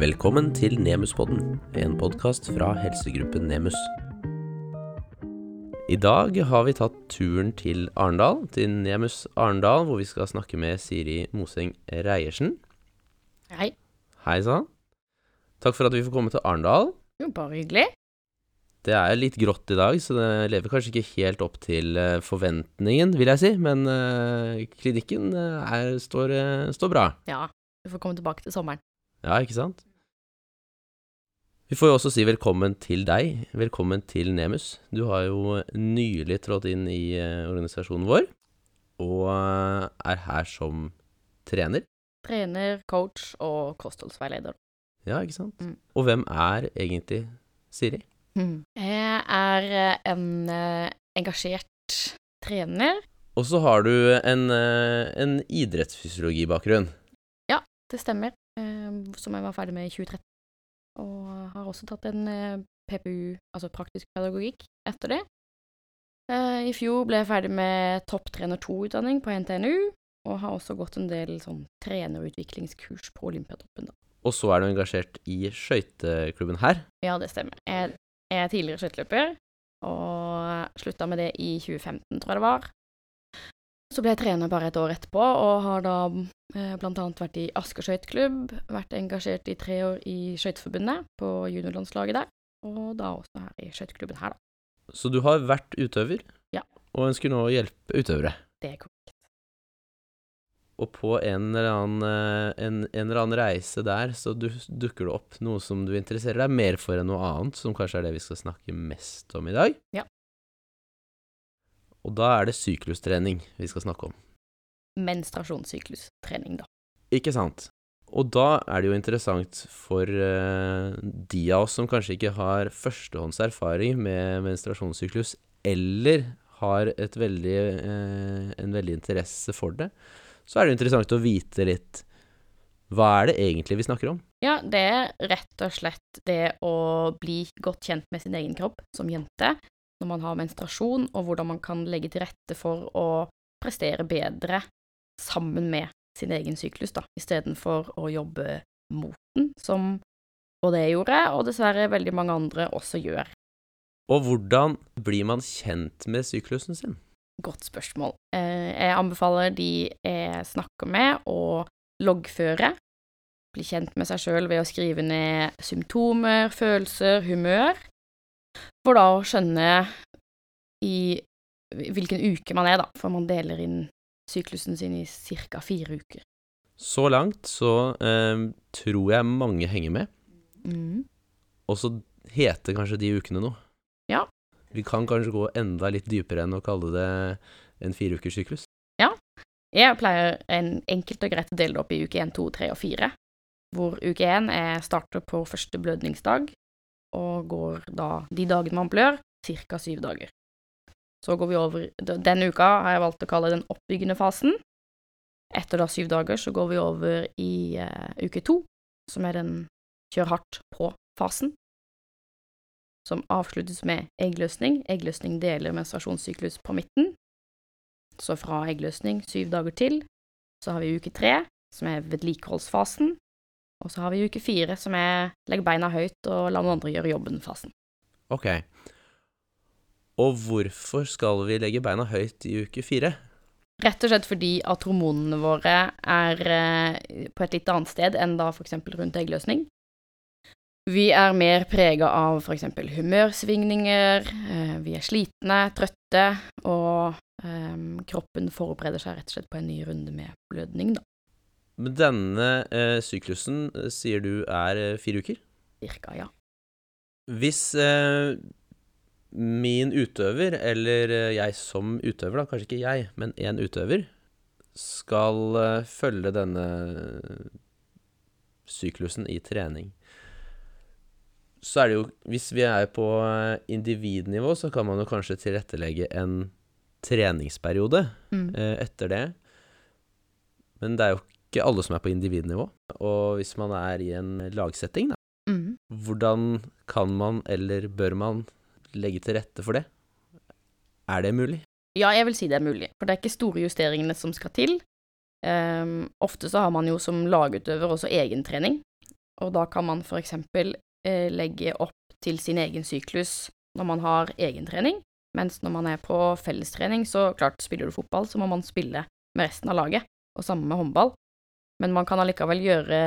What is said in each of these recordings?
Velkommen til Nemuspodden, en podkast fra helsegruppen Nemus. I dag har vi tatt turen til Arendal, til Nemus Arendal, hvor vi skal snakke med Siri Moseng Reiersen. Hei. Hei sann. Takk for at vi får komme til Arendal. Jo, bare hyggelig. Det er litt grått i dag, så det lever kanskje ikke helt opp til eh, forventningen, vil jeg si, men eh, klinikken eh, er, står, står bra. Ja, vi får komme tilbake til sommeren. Ja, ikke sant? Vi får jo også si velkommen til deg. Velkommen til Nemus. Du har jo nylig trådt inn i eh, organisasjonen vår, og eh, er her som trener. Trener, coach og kostholdsveileder. Ja, ikke sant? Mm. Og hvem er egentlig Siri? Jeg er eh, en engasjert trener. Og så har du en, en idrettsfysiologibakgrunn. Det stemmer. Som jeg var ferdig med i 2013. Og har også tatt en eh, PPU, altså praktisk pedagogikk, etter det. Eh, I fjor ble jeg ferdig med topptrener 2-utdanning på NTNU, og har også gått en del sånn trenerutviklingskurs på Olympiatoppen. da. Og så er du engasjert i skøyteklubben her. Ja, det stemmer. Jeg jeg er tidligere skøyteløper, og slutta med det i 2015, tror jeg det var. Så ble jeg trener bare et år etterpå, og har da eh, annet vært i Asker skøyteklubb, vært engasjert i tre år i Skøyteforbundet, på juniorlandslaget der, og da også her i skøyteklubben her, da. Så du har vært utøver, Ja. og ønsker nå å hjelpe utøvere. Det er korrekt. Og på en eller annen, eh, en, en eller annen reise der, så du, dukker det opp noe som du interesserer deg mer for enn noe annet, som kanskje er det vi skal snakke mest om i dag. Ja. Og da er det syklustrening vi skal snakke om. Menstruasjonssyklustrening, da. Ikke sant? Og da er det jo interessant for eh, de av oss som kanskje ikke har førstehåndserfaring med menstruasjonssyklus, eller har et veldig, eh, en veldig interesse for det, så er det interessant å vite litt hva er det egentlig vi snakker om? Ja, det er rett og slett det å bli godt kjent med sin egen kropp som jente når man har menstruasjon, og hvordan man kan legge til rette for å prestere bedre sammen med sin egen syklus, da, istedenfor å jobbe mot den, som både jeg gjorde, og dessverre veldig mange andre også gjør. Og hvordan blir man kjent med syklusen sin? Godt spørsmål. Eh, Jeg anbefaler de jeg snakker med, å loggføre. Bli kjent med seg sjøl ved å skrive ned symptomer, følelser, humør. For da å skjønne i hvilken uke man er, da, for man deler inn syklusen sin i ca. fire uker. Så langt så eh, tror jeg mange henger med, Mm. og så heter kanskje de ukene noe. Ja. Vi kan kanskje gå enda litt dypere enn å kalle det en fireukerssyklus. syklus. Jeg pleier en enkelt og greit å dele det opp i uke 1, 2, 3 og 4, hvor uke 1 er starter på første blødningsdag, og går da de dagene man blør, ca. syv dager. Så går vi over Denne uka har jeg valgt å kalle den oppbyggende fasen. Etter da syv dager så går vi over i uh, uke to, som er den kjør hardt på-fasen, som avsluttes med eggløsning. Eggløsning deler menstruasjonssyklus på midten. Så fra eggløsning syv dager til, så har vi uke tre, som er vedlikeholdsfasen, og så har vi uke fire, som er legg beina høyt og la noen andre gjøre jobben-fasen. Ok. Og hvorfor skal vi legge beina høyt i uke fire? Rett og slett fordi at hormonene våre er eh, på et litt annet sted enn da eksempel rundt eggløsning. Vi er mer prega av eksempel humørsvingninger, eh, vi er slitne, trøtte, og eh, kroppen forbereder seg rett og slett på en ny runde med blødning, da. Men denne eh, syklusen eh, sier du er eh, fire uker? Cirka, ja. Hvis eh, min utøver, eller eh, jeg som utøver, da, kanskje ikke jeg, men en utøver, skal eh, følge denne syklusen i trening, så er det jo Hvis vi er på individnivå, så kan man jo kanskje tilrettelegge en treningsperiode Mm. eh, etter det. Men det er jo ikke alle som er på individnivå. Og hvis man er i en lagsetting, da, Mm. hvordan kan man, eller bør man, legge til rette for det? Er det mulig? Ja, jeg vil si det er mulig, for det er ikke store justeringene som skal til. Um, ofte så har man jo som lagutøver også egentrening, og da kan man for eksempel eh, legge opp til sin egen syklus når man har egentrening, mens når man er på fellestrening, så klart spiller du fotball, så må man spille med resten av laget, og samme med håndball. Men man kan allikevel gjøre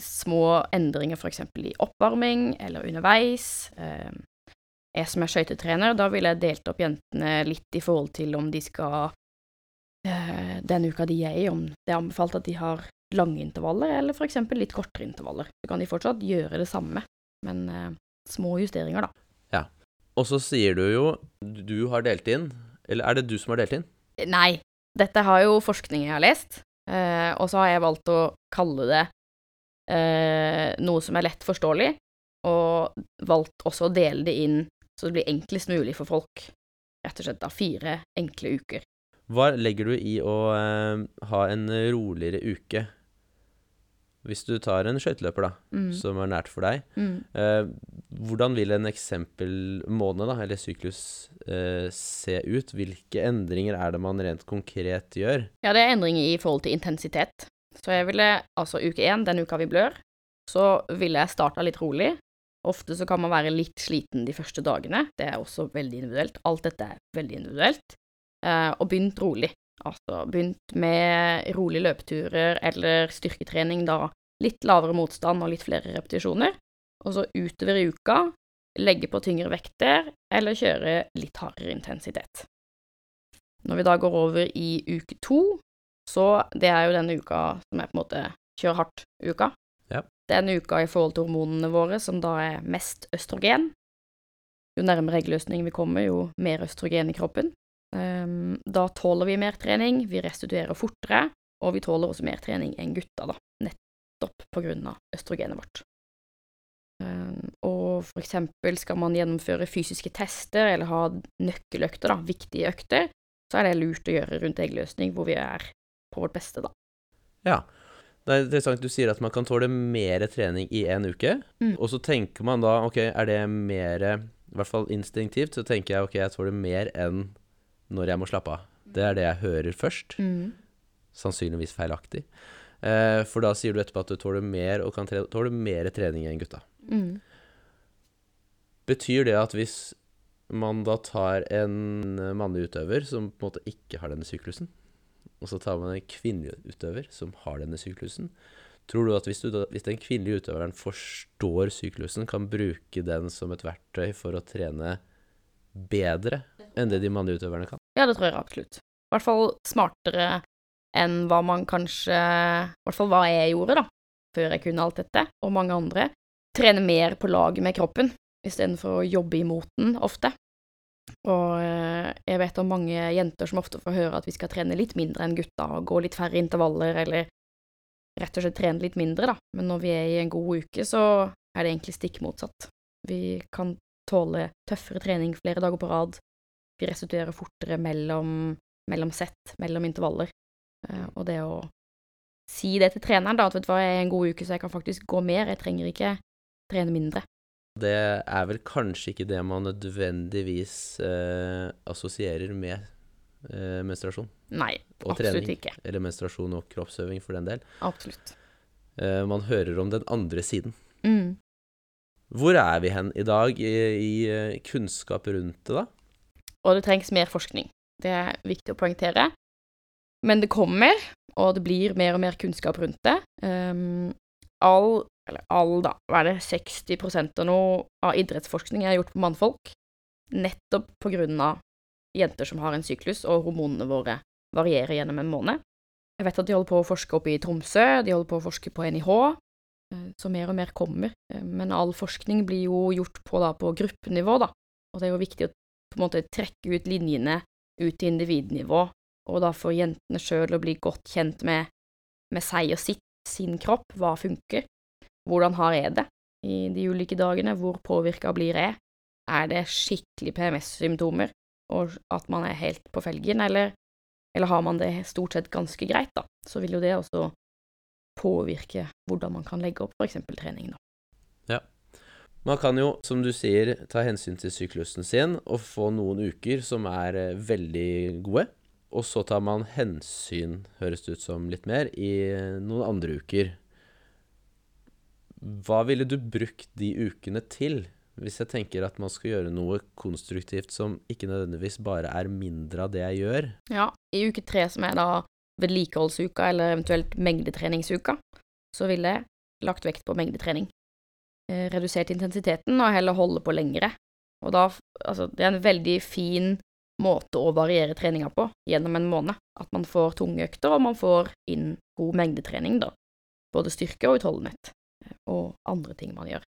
små endringer eksempel i oppvarming eller underveis. Eh, jeg som er skøytetrener, da ville jeg delt opp jentene litt i forhold til om de skal eh, Den uka de er i, om det er anbefalt at de har lange intervaller, eller eksempel litt kortere intervaller. Så kan de fortsatt gjøre det samme, men eh, små justeringer, da. Ja. Og så sier du jo du har delt inn Eller er det du som har delt inn? Nei, dette har jo forskning jeg har lest, eh, og så har jeg valgt å kalle det eh, noe som er lett forståelig, og valgt også å dele det inn så det blir enklest mulig for folk. Rett og slett da fire enkle uker. Hva legger du i å eh, ha en roligere uke? Hvis du tar en skøyteløper, da, Mm. som er nært for deg, Mm. eh, hvordan vil en eksempelmåned, da, eller syklus, eh, se ut? Hvilke endringer er det man rent konkret gjør? Ja, det er endringer i forhold til intensitet. Så jeg ville, altså uke én, den uka vi blør, så ville jeg starta litt rolig. Ofte så kan man være litt sliten de første dagene, det er også veldig individuelt. Alt dette er veldig individuelt. Eh, og begynt rolig. Altså begynt med rolige løpeturer eller styrketrening, da litt lavere motstand og litt flere repetisjoner. Og så utover i uka legge på tyngre vekter eller kjøre litt hardere intensitet. Når vi da går over i uke to, så det er jo denne uka som er på en måte kjør hardt-uka. Ja. Den uka i forhold til hormonene våre som da er mest østrogen. Jo nærmere eggløsning vi kommer, jo mer østrogen i kroppen. Ehm, da tåler vi mer trening, vi restituerer fortere, og vi tåler også mer trening enn gutta, da, nettopp på grunn av østrogenet vårt. Ehm, og for eksempel skal man gjennomføre fysiske tester eller ha nøkkeløkter, da, viktige økter, så er det lurt å gjøre rundt eggløsning hvor vi er på vårt beste, da. Ja. Det er interessant du sier at man kan tåle mer trening i en uke, Mm. og så tenker man da ok, er det mer I hvert fall instinktivt så tenker jeg ok, jeg tåler mer enn når jeg må slappe av. Det er det jeg hører først. Sannsynligvis feilaktig. Eh, for da sier du etterpå at du tåler mer og kan tåle mer trening enn gutta. Mm. Betyr det at hvis man da tar en mannlig utøver som på en måte ikke har denne syklusen, og så tar man en kvinnelig utøver som har denne syklusen, tror du at hvis, du da, hvis den kvinnelige utøveren forstår syklusen, kan bruke den som et verktøy for å trene bedre enn det de mannlige utøverne kan? Ja, det tror jeg absolutt. I hvert fall smartere enn hva man kanskje I hvert fall hva jeg gjorde, da, før jeg kunne alt dette, og mange andre. Trene mer på lag med kroppen, istedenfor å jobbe imot den ofte. Og eh, jeg vet om mange jenter som ofte får høre at vi skal trene litt mindre enn gutta, og gå litt færre intervaller, eller rett og slett trene litt mindre, da. Men når vi er i en god uke, så er det egentlig stikk motsatt. Vi kan tåle tøffere trening flere dager på rad. Vi restituerer fortere mellom, mellom sett, mellom intervaller. Eh, og det å si det til treneren, da, at vet du hva, jeg er en god uke, så jeg kan faktisk gå mer, jeg trenger ikke trene mindre. Det er vel kanskje ikke det man nødvendigvis eh, assosierer med eh, menstruasjon Nei, og absolutt trening. ikke. Eller menstruasjon og kroppsøving, for den del. Absolutt. Eh, man hører om den andre siden. Mm. Hvor er vi hen i dag i, i eh, kunnskap rundt det, da? Og det trengs mer forskning. Det er viktig å poengtere. Men det kommer, og det blir mer og mer kunnskap rundt det. Um, all, eller all, da, hva er det, 60 av noe av idrettsforskning er gjort på mannfolk. Nettopp på grunn av jenter som har en syklus, og hormonene våre varierer gjennom en måned. Jeg vet at de holder på å forske oppe i Tromsø, de holder på å forske på NIH, eh, så mer og mer kommer. Eh, Men all forskning blir jo gjort på, da, på gruppenivå, da. Og det er jo viktig å på en måte trekke ut linjene ut til individnivå, og da for jentene sjøl å bli godt kjent med, med seg og sitt, sin kropp, hva funker, hvordan har jeg det i de ulike dagene, hvor påvirka blir jeg, er det skikkelig PMS-symptomer, og at man er helt på felgen, eller, eller har man det stort sett ganske greit, da, så vil jo det også påvirke hvordan man kan legge opp for eksempel trening, da. Man kan jo, som du sier, ta hensyn til syklusen sin og få noen uker som er eh, veldig gode. Og så tar man hensyn, høres det ut som litt mer, i eh, noen andre uker. Hva ville du brukt de ukene til? Hvis jeg tenker at man skal gjøre noe konstruktivt som ikke nødvendigvis bare er mindre av det jeg gjør. Ja, i uke tre, som er da vedlikeholdsuka, eller eventuelt mengdetreningsuka, så ville jeg lagt vekt på mengdetrening. Eh, redusert intensiteten og heller holde på lengre. Og da, altså, det er en veldig fin måte å variere treninga på gjennom en måned. At man får tunge økter, og man får inn god mengdetrening, da. Både styrke og utholdenhet, eh, og andre ting man gjør.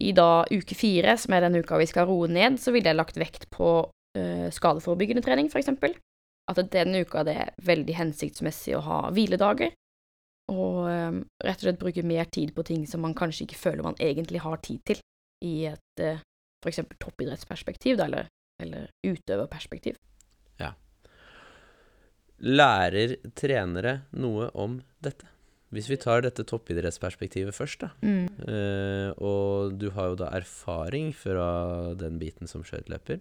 I da uke fire, som er den uka vi skal roe ned, så ville jeg lagt vekt på uh, skadeforebyggende trening, for eksempel. At denne uka det er veldig hensiktsmessig å ha hviledager, og um, rett og slett bruke mer tid på ting som man kanskje ikke føler man egentlig har tid til, i et uh, for eksempel toppidrettsperspektiv, da, eller eller utøverperspektiv. Ja. Lærer trenere noe om dette? Hvis vi tar dette toppidrettsperspektivet først, da. Mm. Eh, og du har jo da erfaring fra den biten som skøyteløper.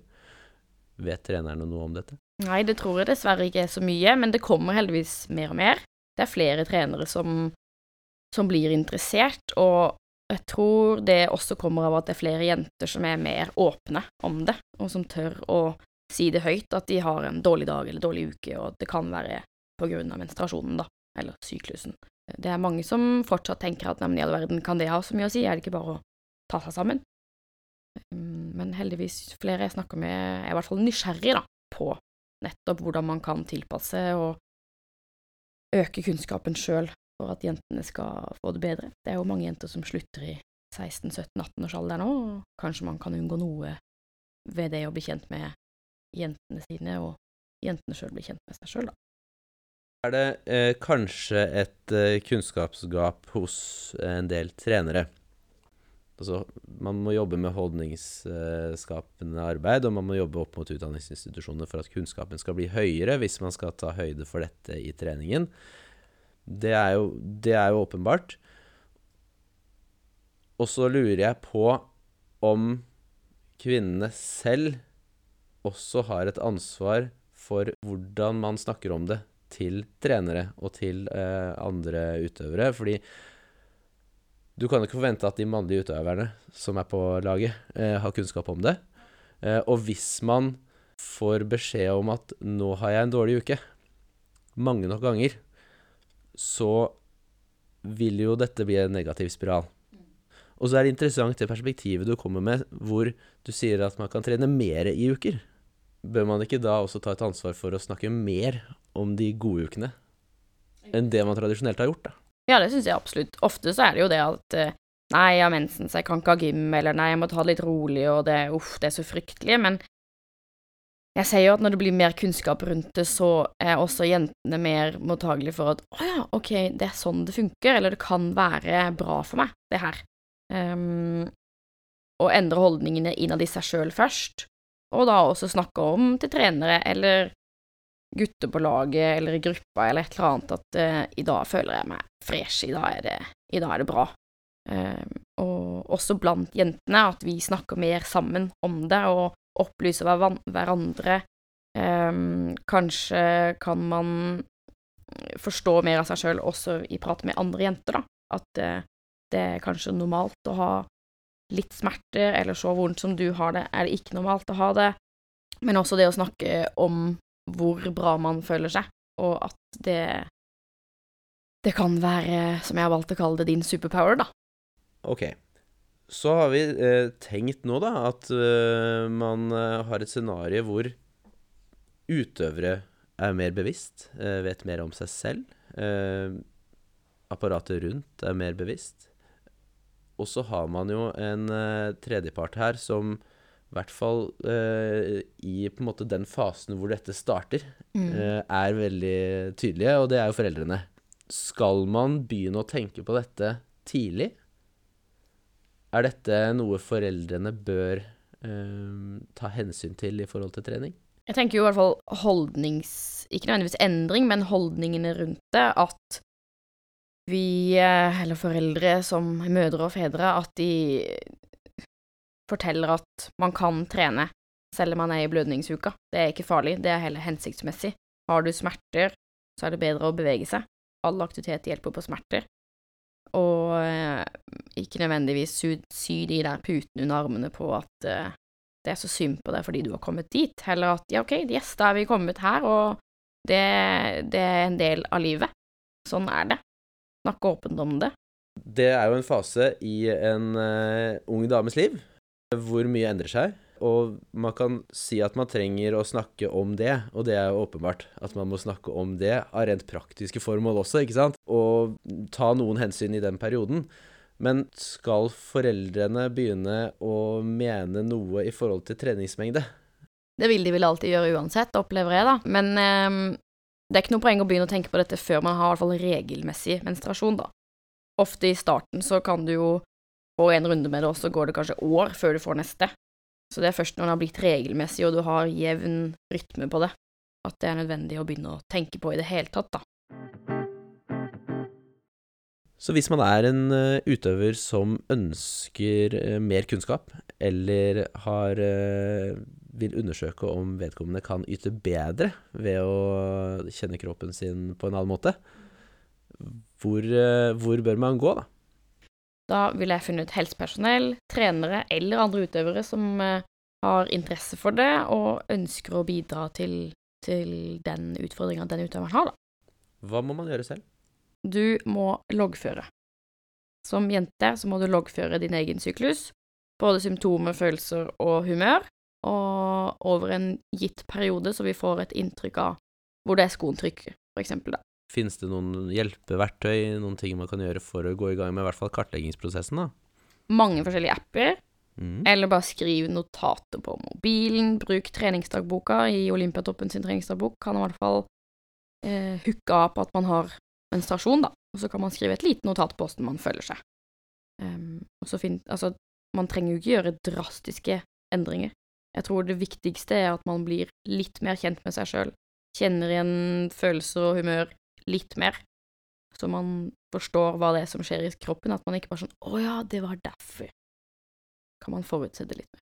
Vet trenerne noe om dette? Nei, det tror jeg dessverre ikke er så mye, men det kommer heldigvis mer og mer. Det er flere trenere som, som blir interessert, og jeg tror det også kommer av at det er flere jenter som er mer åpne om det, og som tør å si det høyt, at de har en dårlig dag eller dårlig uke, og det kan være på grunn av menstruasjonen, da, eller syklusen. Det er mange som fortsatt tenker at neimen i all verden, kan det ha så mye å si, er det ikke bare å ta seg sammen? Mm, men heldigvis flere jeg snakker med, er i hvert fall nysgjerrig da, på nettopp hvordan man kan tilpasse og øke kunnskapen sjøl for at jentene skal få det bedre. Det er jo mange jenter som slutter i 16-17-18-årsalderen nå, og kanskje man kan unngå noe ved det å bli kjent med jentene sine, og jentene sjøl bli kjent med seg sjøl, da. Er det eh, kanskje et eh, kunnskapsgap hos en del trenere? Altså, man må jobbe med holdningsskapende arbeid, og man må jobbe opp mot utdanningsinstitusjonene for at kunnskapen skal bli høyere hvis man skal ta høyde for dette i treningen. Det er jo, det er jo åpenbart. Og så lurer jeg på om kvinnene selv også har et ansvar for hvordan man snakker om det til trenere og til eh, andre utøvere. Fordi du kan ikke forvente at de mannlige utøverne som er på laget, eh, har kunnskap om det. Eh, og hvis man får beskjed om at 'nå har jeg en dårlig uke', mange nok ganger, så vil jo dette bli en negativ spiral. Og så er det interessant det perspektivet du kommer med, hvor du sier at man kan trene mer i uker. Bør man ikke da også ta et ansvar for å snakke mer om de gode ukene enn det man tradisjonelt har gjort, da? Ja, det syns jeg absolutt. Ofte så er det jo det at eh, nei, jeg har mensen, så jeg kan ikke ha gym, eller nei, jeg må ta det litt rolig, og det, uff, det er så fryktelig. Men jeg sier jo at når det blir mer kunnskap rundt det, så er også jentene mer mottagelige for at å ja, ok, det er sånn det funker, eller det kan være bra for meg, det her. Um, og endre holdningene innad i seg sjøl først, og da også snakke om til trenere eller gutter på laget eller i gruppa eller et eller annet at uh, i dag føler jeg meg fresh, i dag er det, dag er det bra. Uh, og også blant jentene, at vi snakker mer sammen om det, og opplyse hverandre. Um, kanskje kan man forstå mer av seg sjøl også i prat med andre jenter, da. At uh, det er kanskje normalt å ha litt smerter, eller så vondt som du har det, er det ikke normalt å ha det. Men også det å snakke om hvor bra man føler seg, og at det Det kan være, som jeg har valgt å kalle det, din superpower, da. Ok. Så har vi eh, tenkt nå, da, at uh, man uh, har et scenario hvor utøvere er mer bevisst, uh, vet mer om seg selv. apparatet rundt er mer bevisst. Og så har man jo en tredjepart her som i hvert fall i på en måte den fasen hvor dette starter, mm. er veldig tydelige, og det er jo foreldrene. Skal man begynne å tenke på dette tidlig? Er dette noe foreldrene bør eh, ta hensyn til i forhold til trening? Jeg tenker jo i hvert fall holdnings... Ikke nødvendigvis endring, men holdningene rundt det. At vi, eh, eller foreldre som mødre og fedre, at de forteller at man kan trene selv om man er i blødningsuka. Det er ikke farlig, det er heller hensiktsmessig. Har du smerter, så er det bedre å bevege seg. All aktivitet hjelper på smerter. Og eh, ikke nødvendigvis sy, sy de der putene under armene på at eh, det er så synd på deg fordi du har kommet dit. Heller at ja, ok, yes, da er vi kommet her, og det, det er en del av livet. Sånn er det. Snakke åpent om det. Det er jo en fase i en uh, ung dames liv hvor mye endrer seg. Og man kan si at man trenger å snakke om det, og det er jo åpenbart at man må snakke om det av rent praktiske formål også, ikke sant? Og ta noen hensyn i den perioden. Men skal foreldrene begynne å mene noe i forhold til treningsmengde? Det vil de vel alltid gjøre uansett, opplever jeg, da. Men eh, det er ikke noe poeng å begynne å tenke på dette før man har i hvert fall regelmessig menstruasjon, da. Ofte i starten så kan du jo få en runde med det, og så går det kanskje år før du får neste. Så det er først når det har blitt regelmessig, og du har jevn rytme på det, at det er nødvendig å begynne å tenke på i det hele tatt, da. Så hvis man er en uh, utøver som ønsker uh, mer kunnskap, eller har uh, vil undersøke om vedkommende kan yte bedre ved å kjenne kroppen sin på en annen måte, hvor, hvor bør man gå, da? Da ville jeg funnet helsepersonell, trenere eller andre utøvere som eh, har interesse for det og ønsker å bidra til, til den utfordringa den utøveren har, da. Hva må man gjøre selv? Du må loggføre. Som jente så må du loggføre din egen syklus, både symptomer, følelser og humør, og over en gitt periode så vi får et inntrykk av hvor det er skoen trykker, for eksempel, da. Fins det noen hjelpeverktøy, noen ting man kan gjøre for å gå i gang med i hvert fall kartleggingsprosessen, da? Mange forskjellige apper. Mm. Eller bare skriv notater på mobilen. Bruk treningsdagboka i Olympiatoppen sin treningsdagbok. Kan i hvert fall eh, hooke av på at man har menstruasjon, da. Og så kan man skrive et lite notat på åssen man føler seg. Um, og så fin altså, man trenger jo ikke gjøre drastiske endringer. Jeg tror det viktigste er at man blir litt mer kjent med seg sjøl. Kjenner igjen følelser og humør litt mer. Så man forstår hva det er som skjer i kroppen, at man ikke bare sånn 'Å ja, det var derfor'. Kan man forutse det litt mer.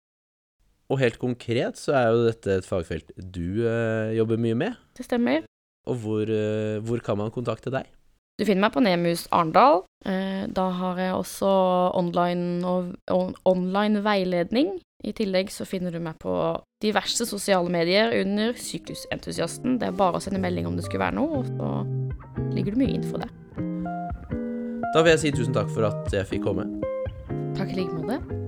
Og helt konkret så er jo dette et fagfelt du øh, jobber mye med. Det stemmer. Og hvor, øh, hvor, kan man kontakte deg? Du finner meg på Nemus Arendal. Eh, da har jeg også online, og, on, online veiledning. I tillegg så finner du meg på diverse sosiale medier under Syklusentusiasten. Det er bare å sende melding om det skulle være noe, og så ligger det mye info der. Da vil jeg si tusen takk for at jeg fikk komme. Takk i like måte.